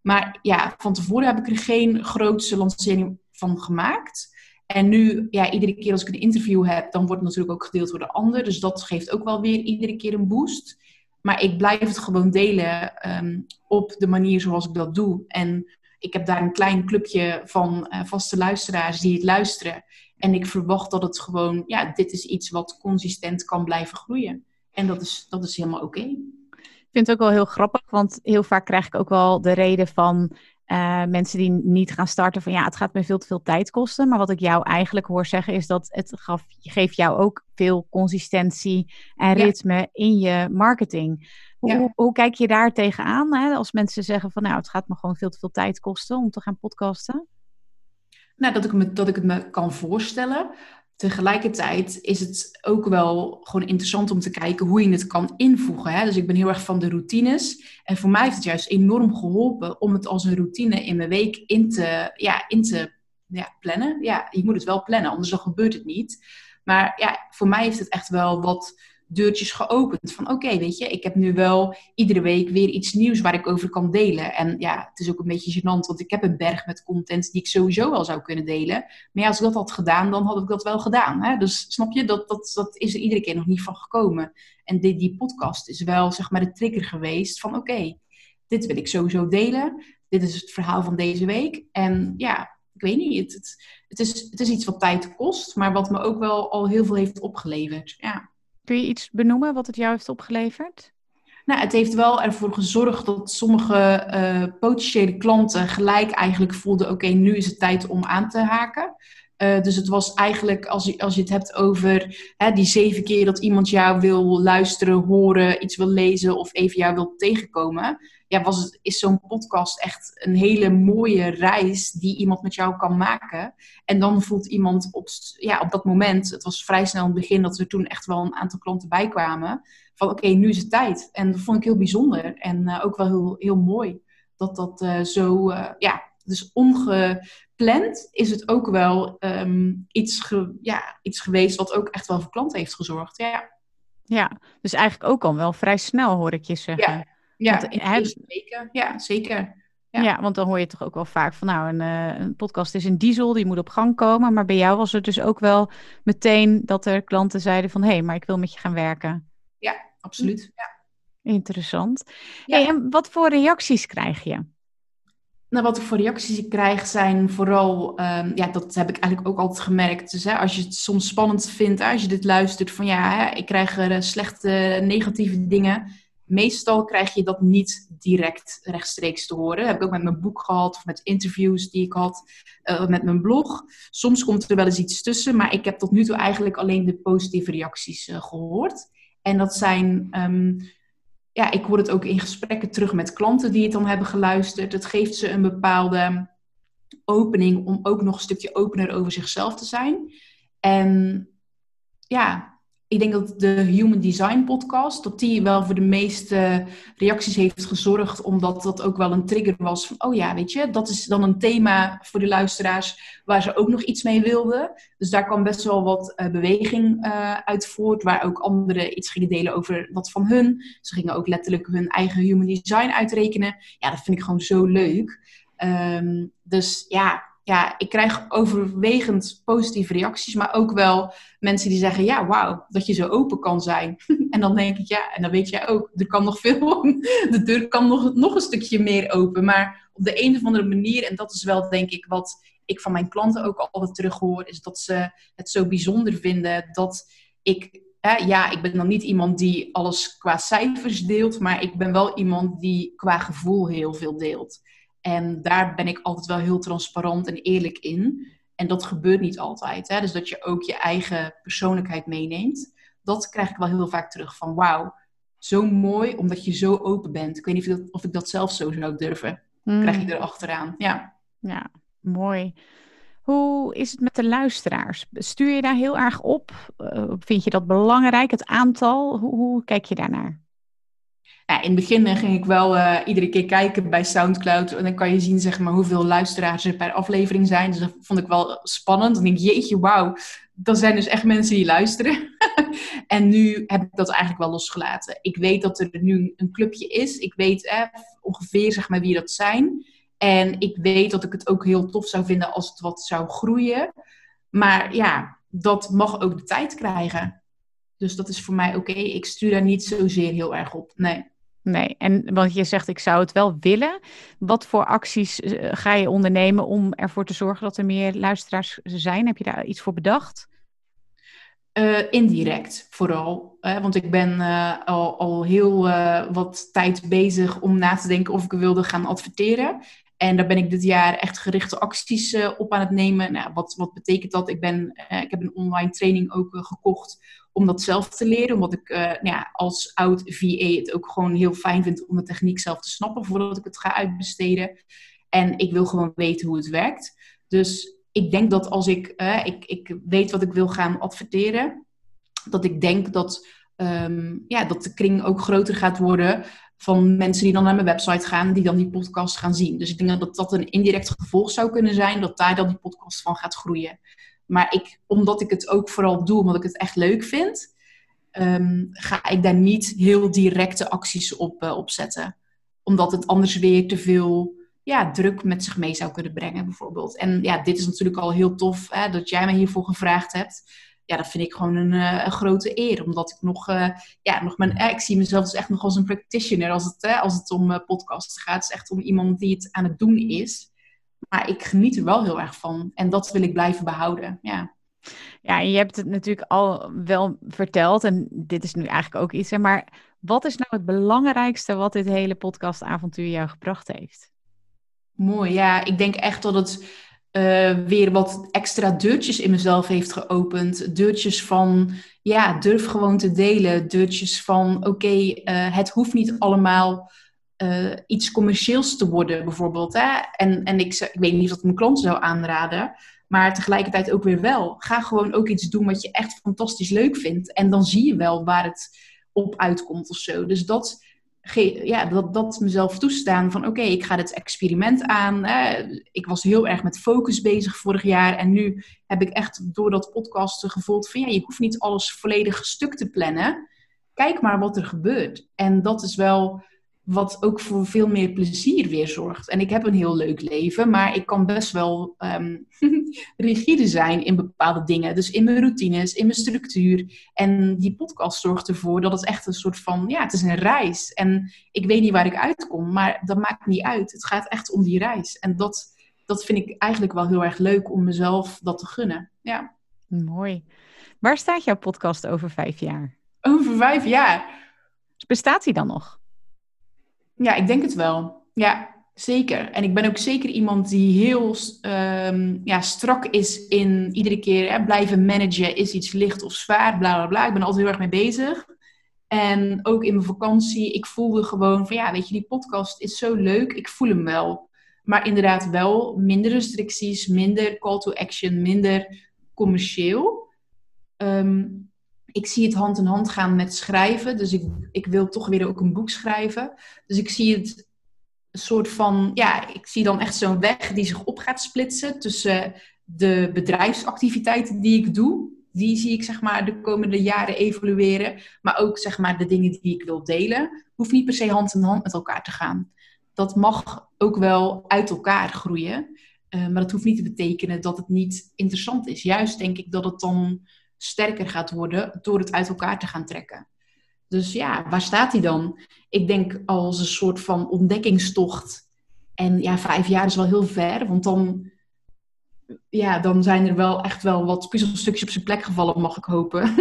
Maar ja, van tevoren heb ik er geen grootste lancering van gemaakt. En nu, ja, iedere keer als ik een interview heb, dan wordt het natuurlijk ook gedeeld door de ander. Dus dat geeft ook wel weer iedere keer een boost. Maar ik blijf het gewoon delen um, op de manier zoals ik dat doe. En ik heb daar een klein clubje van uh, vaste luisteraars die het luisteren. En ik verwacht dat het gewoon, ja, dit is iets wat consistent kan blijven groeien. En dat is, dat is helemaal oké. Ik vind het ook wel heel grappig, want heel vaak krijg ik ook wel de reden van uh, mensen die niet gaan starten van ja, het gaat me veel te veel tijd kosten. Maar wat ik jou eigenlijk hoor zeggen is dat het gaf, geeft jou ook veel consistentie en ritme ja. in je marketing. Hoe, ja. hoe, hoe, kijk je daar tegenaan hè? als mensen zeggen van nou, het gaat me gewoon veel te veel tijd kosten om te gaan podcasten? Nou, dat ik, me, dat ik het me kan voorstellen. Tegelijkertijd is het ook wel gewoon interessant om te kijken hoe je het kan invoegen. Hè? Dus ik ben heel erg van de routines. En voor mij heeft het juist enorm geholpen om het als een routine in mijn week in te, ja, in te ja, plannen. Ja, je moet het wel plannen, anders dan gebeurt het niet. Maar ja, voor mij heeft het echt wel wat deurtjes geopend. Van oké, weet je, ik heb nu wel iedere week weer iets nieuws waar ik over kan delen. En ja, het is ook een beetje gênant, want ik heb een berg met content die ik sowieso wel zou kunnen delen. Maar ja, als ik dat had gedaan, dan had ik dat wel gedaan. Hè? Dus snap je, dat, dat, dat is er iedere keer nog niet van gekomen. En die, die podcast is wel, zeg maar, de trigger geweest van oké, dit wil ik sowieso delen. Dit is het verhaal van deze week. En ja, ik weet niet, het, het, het, is, het is iets wat tijd kost, maar wat me ook wel al heel veel heeft opgeleverd. Ja. Kun je iets benoemen wat het jou heeft opgeleverd? Nou, het heeft wel ervoor gezorgd dat sommige uh, potentiële klanten gelijk eigenlijk voelden: oké, nu is het tijd om aan te haken. Uh, dus het was eigenlijk, als je, als je het hebt over hè, die zeven keer dat iemand jou wil luisteren, horen, iets wil lezen of even jou wil tegenkomen, ja, was het, is zo'n podcast echt een hele mooie reis die iemand met jou kan maken. En dan voelt iemand op, ja, op dat moment, het was vrij snel in het begin dat er toen echt wel een aantal klanten bij kwamen, van oké, nu is het tijd. En dat vond ik heel bijzonder en uh, ook wel heel, heel mooi dat dat uh, zo, uh, ja, dus ongepland is het ook wel um, iets, ge, ja, iets geweest wat ook echt wel voor klanten heeft gezorgd. Ja, ja dus eigenlijk ook al wel vrij snel hoor ik je zeggen. Ja. Ja, want, in de weken. Ja, zeker. Ja. ja. want dan hoor je toch ook wel vaak van, nou, een, uh, een, podcast is een diesel, die moet op gang komen. Maar bij jou was het dus ook wel meteen dat er klanten zeiden van, hé, hey, maar ik wil met je gaan werken. Ja, absoluut. Ja. Interessant. Ja. Hey, en wat voor reacties krijg je? Nou, wat ik voor reacties ik krijg zijn vooral, um, ja, dat heb ik eigenlijk ook altijd gemerkt. Dus hè, als je het soms spannend vindt, als je dit luistert, van ja, hè, ik krijg er slechte, negatieve dingen meestal krijg je dat niet direct rechtstreeks te horen. Dat heb ik ook met mijn boek gehad of met interviews die ik had, uh, met mijn blog. Soms komt er wel eens iets tussen, maar ik heb tot nu toe eigenlijk alleen de positieve reacties uh, gehoord. En dat zijn, um, ja, ik hoor het ook in gesprekken terug met klanten die het dan hebben geluisterd. Het geeft ze een bepaalde opening om ook nog een stukje opener over zichzelf te zijn. En ja, ik denk dat de Human Design podcast, dat die wel voor de meeste reacties heeft gezorgd, omdat dat ook wel een trigger was van, oh ja, weet je, dat is dan een thema voor de luisteraars waar ze ook nog iets mee wilden. Dus daar kwam best wel wat uh, beweging uh, uit voort, waar ook anderen iets gingen delen over wat van hun. Ze gingen ook letterlijk hun eigen Human Design uitrekenen. Ja, dat vind ik gewoon zo leuk. Um, dus ja, ja, ik krijg overwegend positieve reacties, maar ook wel mensen die zeggen: Ja, wauw, dat je zo open kan zijn. (laughs) en dan denk ik: Ja, en dan weet jij ook, er kan nog veel, (laughs) de deur kan nog, nog een stukje meer open. Maar op de een of andere manier, en dat is wel denk ik wat ik van mijn klanten ook altijd terughoor, is dat ze het zo bijzonder vinden dat ik. ja, ik ben dan niet iemand die alles qua cijfers deelt, maar ik ben wel iemand die qua gevoel heel veel deelt. En daar ben ik altijd wel heel transparant en eerlijk in. En dat gebeurt niet altijd. Hè? Dus dat je ook je eigen persoonlijkheid meeneemt. Dat krijg ik wel heel vaak terug van wauw. zo mooi, omdat je zo open bent. Ik weet niet of ik dat, of ik dat zelf zo zou durven. Mm. Krijg je erachteraan, ja. Ja, mooi. Hoe is het met de luisteraars? Stuur je daar heel erg op? Uh, vind je dat belangrijk, het aantal? Hoe, hoe kijk je daarnaar? In het begin eh, ging ik wel uh, iedere keer kijken bij Soundcloud. En dan kan je zien zeg maar, hoeveel luisteraars er per aflevering zijn. Dus dat vond ik wel spannend. Dan denk ik, jeetje, wauw. Dat zijn dus echt mensen die luisteren. (laughs) en nu heb ik dat eigenlijk wel losgelaten. Ik weet dat er nu een clubje is. Ik weet eh, ongeveer zeg maar, wie dat zijn. En ik weet dat ik het ook heel tof zou vinden als het wat zou groeien. Maar ja, dat mag ook de tijd krijgen. Dus dat is voor mij oké. Ik stuur daar niet zozeer heel erg op. Nee. Nee, en want je zegt ik zou het wel willen. Wat voor acties eh, ga je ondernemen om ervoor te zorgen dat er meer luisteraars zijn? Heb je daar iets voor bedacht? Uh, indirect vooral. want ik ben uh, al, al, heel wat tijd bezig om na te denken of ik wilde gaan adverteren. En daar ben ik dit jaar echt gerichte acties uh, op aan het nemen. Nou, wat, wat betekent dat? Ik, ben, uh, ik heb een online training ook uh, gekocht om dat zelf te leren. Omdat ik nou ja, als oud VA het ook gewoon heel fijn vind om de techniek zelf te snappen voordat ik het ga uitbesteden. En ik wil gewoon weten hoe het werkt. Dus ik denk dat als ik, ik, ik weet wat ik wil gaan adverteren, dat ik denk dat, um, ja, dat de kring ook groter gaat worden van mensen die dan naar mijn website gaan, die dan die podcast gaan zien. Dus ik denk dat dat een indirect gevolg zou kunnen zijn, dat daar dan die podcast van gaat groeien. Maar ik, omdat ik het ook vooral doe, omdat ik het echt leuk vind, ehm, ga ik daar niet heel directe acties op, uh, zetten. Omdat het anders weer te veel ja, druk met zich mee zou kunnen brengen, bijvoorbeeld. En ja, dit is natuurlijk al heel tof hè, dat jij me hiervoor gevraagd hebt ja, dat vind ik gewoon een, uh, een grote eer. Omdat ik nog, uh, ja, nog mijn, uh, ik zie mezelf dus echt nog als een practitioner als het, als het om podcasts gaat. Het is echt om iemand die het aan het doen is. Maar ik geniet er wel heel erg van. En dat wil ik blijven behouden, ja. Ja, en je hebt het natuurlijk al wel verteld. En dit is nu eigenlijk ook iets. Maar wat is nou het belangrijkste wat dit hele podcastavontuur jou gebracht heeft? Mooi, ja. Ik denk echt dat het uh, weer wat extra deurtjes in mezelf heeft geopend. Deurtjes van, ja, durf gewoon te delen. Deurtjes van, oké, uh, het hoeft niet allemaal uh, iets commercieels te worden, bijvoorbeeld. Hè? En, en ik, ik weet niet of dat mijn klanten zou aanraden, maar tegelijkertijd ook weer wel. Ga gewoon ook iets doen wat je echt fantastisch leuk vindt. En dan zie je wel waar het op uitkomt of zo. Dus dat ja, dat, dat mezelf toestaan van oké, ik ga dit experiment aan. Ik was heel erg met focus bezig vorig jaar en nu heb ik echt door dat podcast gevoeld van ja, je hoeft niet alles volledig stuk te plannen. Kijk maar wat er gebeurt. En dat is wel wat ook voor veel meer plezier weer zorgt. En ik heb een heel leuk leven, maar ik kan best wel um, (laughs) rigide zijn in bepaalde dingen. Dus in mijn routines, in mijn structuur. En die podcast zorgt ervoor dat het echt een soort van, ja, het is een reis. En ik weet niet waar ik uitkom, maar dat maakt niet uit. Het gaat echt om die reis. En dat, dat vind ik eigenlijk wel heel erg leuk om mezelf dat te gunnen. Ja. Mooi. Waar staat jouw podcast over vijf jaar? Over vijf jaar? Bestaat die dan nog? Ja, ik denk het wel. Ja, zeker. En ik ben ook zeker iemand die heel um, ja, strak is in iedere keer hè, blijven managen. Is iets licht of zwaar, bla bla bla. Ik ben altijd heel erg mee bezig. En ook in mijn vakantie, ik voelde gewoon van ja, weet je, die podcast is zo leuk. Ik voel hem wel. Maar inderdaad wel minder restricties, minder call to action, minder commercieel. Um, ik zie het hand in hand gaan met schrijven. Dus ik, ik wil toch weer ook een boek schrijven. Dus ik zie het een soort van, ja, ik zie dan echt zo'n weg die zich op gaat splitsen tussen de bedrijfsactiviteiten die ik doe. Die zie ik zeg maar de komende jaren evolueren. Maar ook zeg maar de dingen die ik wil delen. Hoeft niet per se hand in hand met elkaar te gaan. Dat mag ook wel uit elkaar groeien. Uh, maar dat hoeft niet te betekenen dat het niet interessant is. Juist denk ik dat het dan sterker gaat worden door het uit elkaar te gaan trekken. Dus ja, waar staat hij dan? Ik denk als een soort van ontdekkingstocht. En ja, vijf jaar is wel heel ver, want dan, ja, dan zijn er wel echt wel wat puzzelstukjes op zijn plek gevallen, mag ik hopen.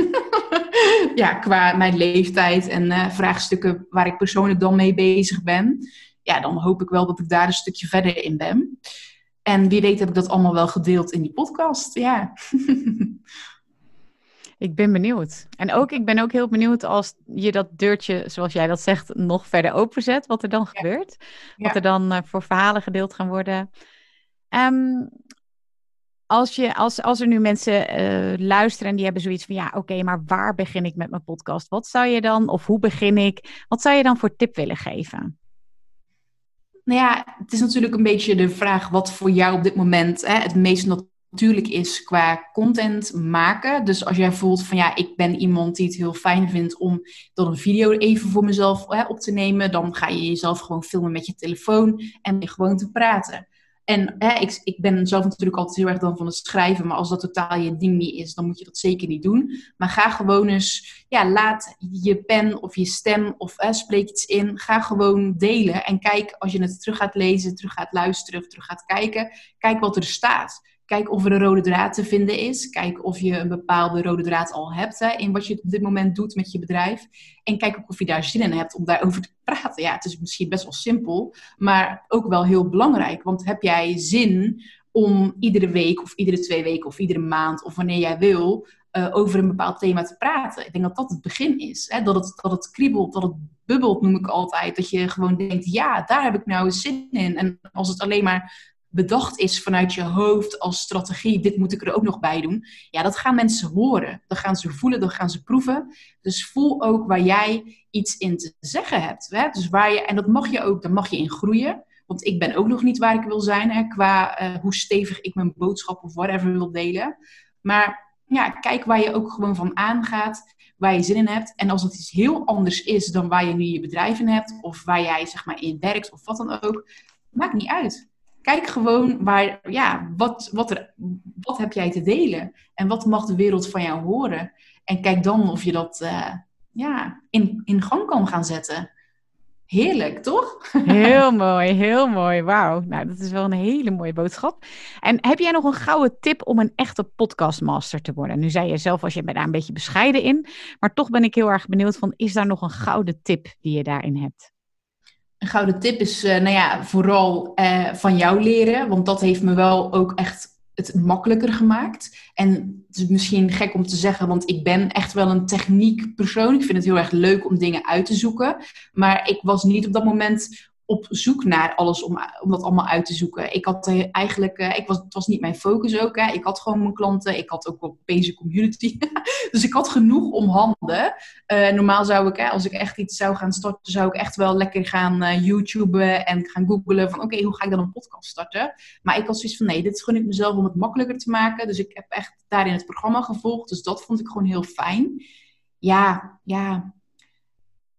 (laughs) ja, qua mijn leeftijd en uh, vraagstukken waar ik persoonlijk dan mee bezig ben. Ja, dan hoop ik wel dat ik daar een stukje verder in ben. En wie weet heb ik dat allemaal wel gedeeld in die podcast. Ja. (laughs) Ik ben benieuwd. En ook, ik ben ook heel benieuwd als je dat deurtje, zoals jij dat zegt, nog verder openzet, wat er dan gebeurt. Wat er dan uh, voor verhalen gedeeld gaan worden. Um, als, je, als, als er nu mensen uh, luisteren en die hebben zoiets van, ja, oké, maar waar begin ik met mijn podcast? Wat zou je dan, of hoe begin ik? Wat zou je dan voor tip willen geven? Nou ja, het is natuurlijk een beetje de vraag wat voor jou op dit moment hè, het meest natuurlijk is qua content maken. Dus als jij voelt van ja, ik ben iemand die het heel fijn vindt om dan een video even voor mezelf hè, op te nemen, dan ga je jezelf gewoon filmen met je telefoon en gewoon te praten. En hè, ik, ik ben zelf natuurlijk altijd heel erg dan van het schrijven, maar als dat totaal je ding niet is, dan moet je dat zeker niet doen. Maar ga gewoon eens, ja, laat je pen of je stem of hè, spreek iets in, ga gewoon delen. En kijk, als je het terug gaat lezen, terug gaat luisteren, terug gaat kijken, kijk wat er staat. Kijk of er een rode draad te vinden is. Kijk of je een bepaalde rode draad al hebt hè, in wat je op dit moment doet met je bedrijf. En kijk ook of je daar zin in hebt om daarover te praten. Ja, het is misschien best wel simpel, maar ook wel heel belangrijk. Want heb jij zin om iedere week of iedere twee weken of iedere maand of wanneer jij wil uh, over een bepaald thema te praten? Ik denk dat dat het begin is. Hè? Dat, het, dat het kriebelt, dat het bubbelt, noem ik altijd. Dat je gewoon denkt, ja, daar heb ik nou zin in. En als het alleen maar bedacht is vanuit je hoofd als strategie, dit moet ik er ook nog bij doen. Ja, dat gaan mensen horen. Dat gaan ze voelen, dat gaan ze proeven. Dus voel ook waar jij iets in te zeggen hebt. Hè? Dus waar je, en dat mag je ook, daar mag je in groeien. Want ik ben ook nog niet waar ik wil zijn, hè, qua uh, hoe stevig ik mijn boodschap of whatever wil delen. Maar ja, kijk waar je ook gewoon van aangaat, waar je zin in hebt. En als het iets heel anders is dan waar je nu je bedrijf in hebt, of waar jij zeg maar in werkt, of wat dan ook, maakt niet uit kijk gewoon waar, ja, wat, wat, er, wat heb jij te delen? En wat mag de wereld van jou horen? En kijk dan of je dat uh, ja, in, in gang kan gaan zetten. Heerlijk, toch? (laughs) Heel mooi, heel mooi. Wauw. Nou, dat is wel een hele mooie boodschap. En heb jij nog een gouden tip om een echte podcastmaster te worden? Nu zei je zelf, als je bent daar een beetje bescheiden in. Maar toch ben ik heel erg benieuwd van, is daar nog een gouden tip die je daarin hebt? Een gouden tip is, uh, nou ja, vooral uh, van jou leren. Want dat heeft me wel ook echt het makkelijker gemaakt. En het is misschien gek om te zeggen, want ik ben echt wel een techniek persoon. Ik vind het heel erg leuk om dingen uit te zoeken. Maar ik was niet op dat moment op zoek naar alles om, om dat allemaal uit te zoeken. Ik had eigenlijk, uh, ik was, het was niet mijn focus ook. Hè. Ik had gewoon mijn klanten, ik had ook wel deze community. (laughs) dus ik had genoeg om handen. Uh, normaal zou ik, hè, als ik echt iets zou gaan starten, zou ik echt wel lekker gaan uh, YouTuben en gaan googlen van oké, hoe ga ik dan een podcast starten? Maar ik had zoiets van nee, dit gun ik mezelf om het makkelijker te maken. Dus ik heb echt daarin het programma gevolgd. Dus dat vond ik gewoon heel fijn. Ja, ja.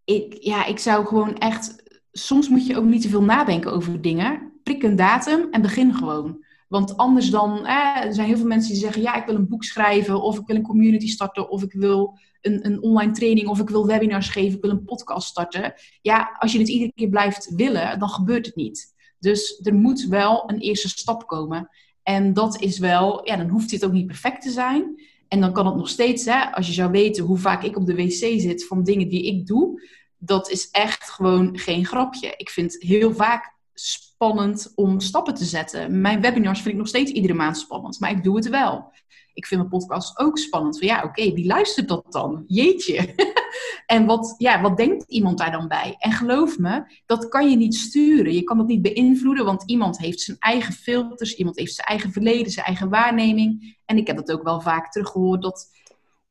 Ik, ja, ik zou gewoon echt soms moet je ook niet te veel nadenken over dingen. Prik een datum en begin gewoon. Want anders dan, er zijn heel veel mensen die zeggen, ja, ik wil een boek schrijven, of ik wil een community starten, of ik wil een, een online training, of ik wil webinars geven, ik wil een podcast starten. Ja, als je het iedere keer blijft willen, dan gebeurt het niet. Dus er moet wel een eerste stap komen. En dat is wel, ja, dan hoeft dit ook niet perfect te zijn. En dan kan het nog steeds, hè, als je zou weten hoe vaak ik op de wc zit van dingen die ik doe, dat is echt gewoon geen grapje. Ik vind heel vaak spannend om stappen te zetten. Mijn webinars vind ik nog steeds iedere maand spannend, maar ik doe het wel. Ik vind mijn podcast ook spannend. Van ja, oké, wie luistert dat dan? Jeetje. (laughs) en wat, ja, wat denkt iemand daar dan bij? En geloof me, dat kan je niet sturen. Je kan dat niet beïnvloeden, want iemand heeft zijn eigen filters, iemand heeft zijn eigen verleden, zijn eigen waarneming. En ik heb dat ook wel vaak teruggehoord dat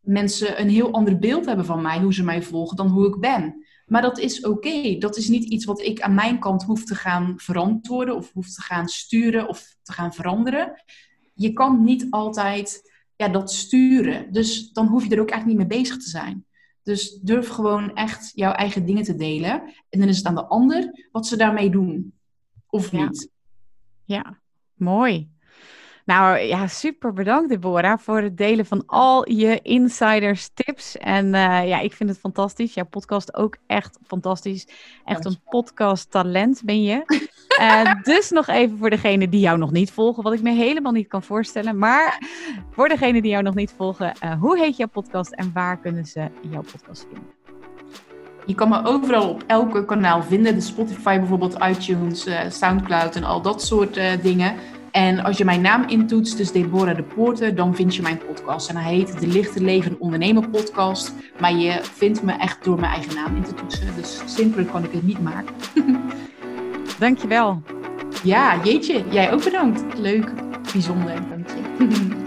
mensen een heel ander beeld hebben van mij, hoe ze mij volgen, dan hoe ik ben. Maar dat is oké. Dat is niet iets wat ik aan mijn kant hoef te gaan verantwoorden of hoef te gaan sturen of te gaan veranderen. Je kan niet altijd ja, dat sturen. Dus dan hoef je er ook echt niet mee bezig te zijn. Dus durf gewoon echt jouw eigen dingen te delen. En dan is het aan de ander wat ze daarmee doen. Of niet. Ja, mooi. Nou ja, super bedankt Deborah voor het delen van al je insiders tips. En uh, ja, ik vind het fantastisch. Jouw podcast ook echt fantastisch. Echt een podcast talent ben je. Uh, (laughs) dus nog even voor degene die jou nog niet volgen, wat ik me helemaal niet kan voorstellen. Maar voor degene die jou nog niet volgen, uh, hoe heet jouw podcast en waar kunnen ze jouw podcast vinden? Je kan me overal op elke kanaal vinden. De Spotify bijvoorbeeld, iTunes, Soundcloud en al dat soort dingen. En als je mijn naam intoetst, dus Deborah de Poorter, dan vind je mijn podcast. En hij heet De Lichte Leven Ondernemer Podcast. Maar je vindt me echt door mijn eigen naam in te toetsen. Dus simpeler kan ik het niet maken. (laughs) Dankjewel. Ja, jeetje. Jij ook bedankt. Leuk. Bijzonder. Dank je. (laughs)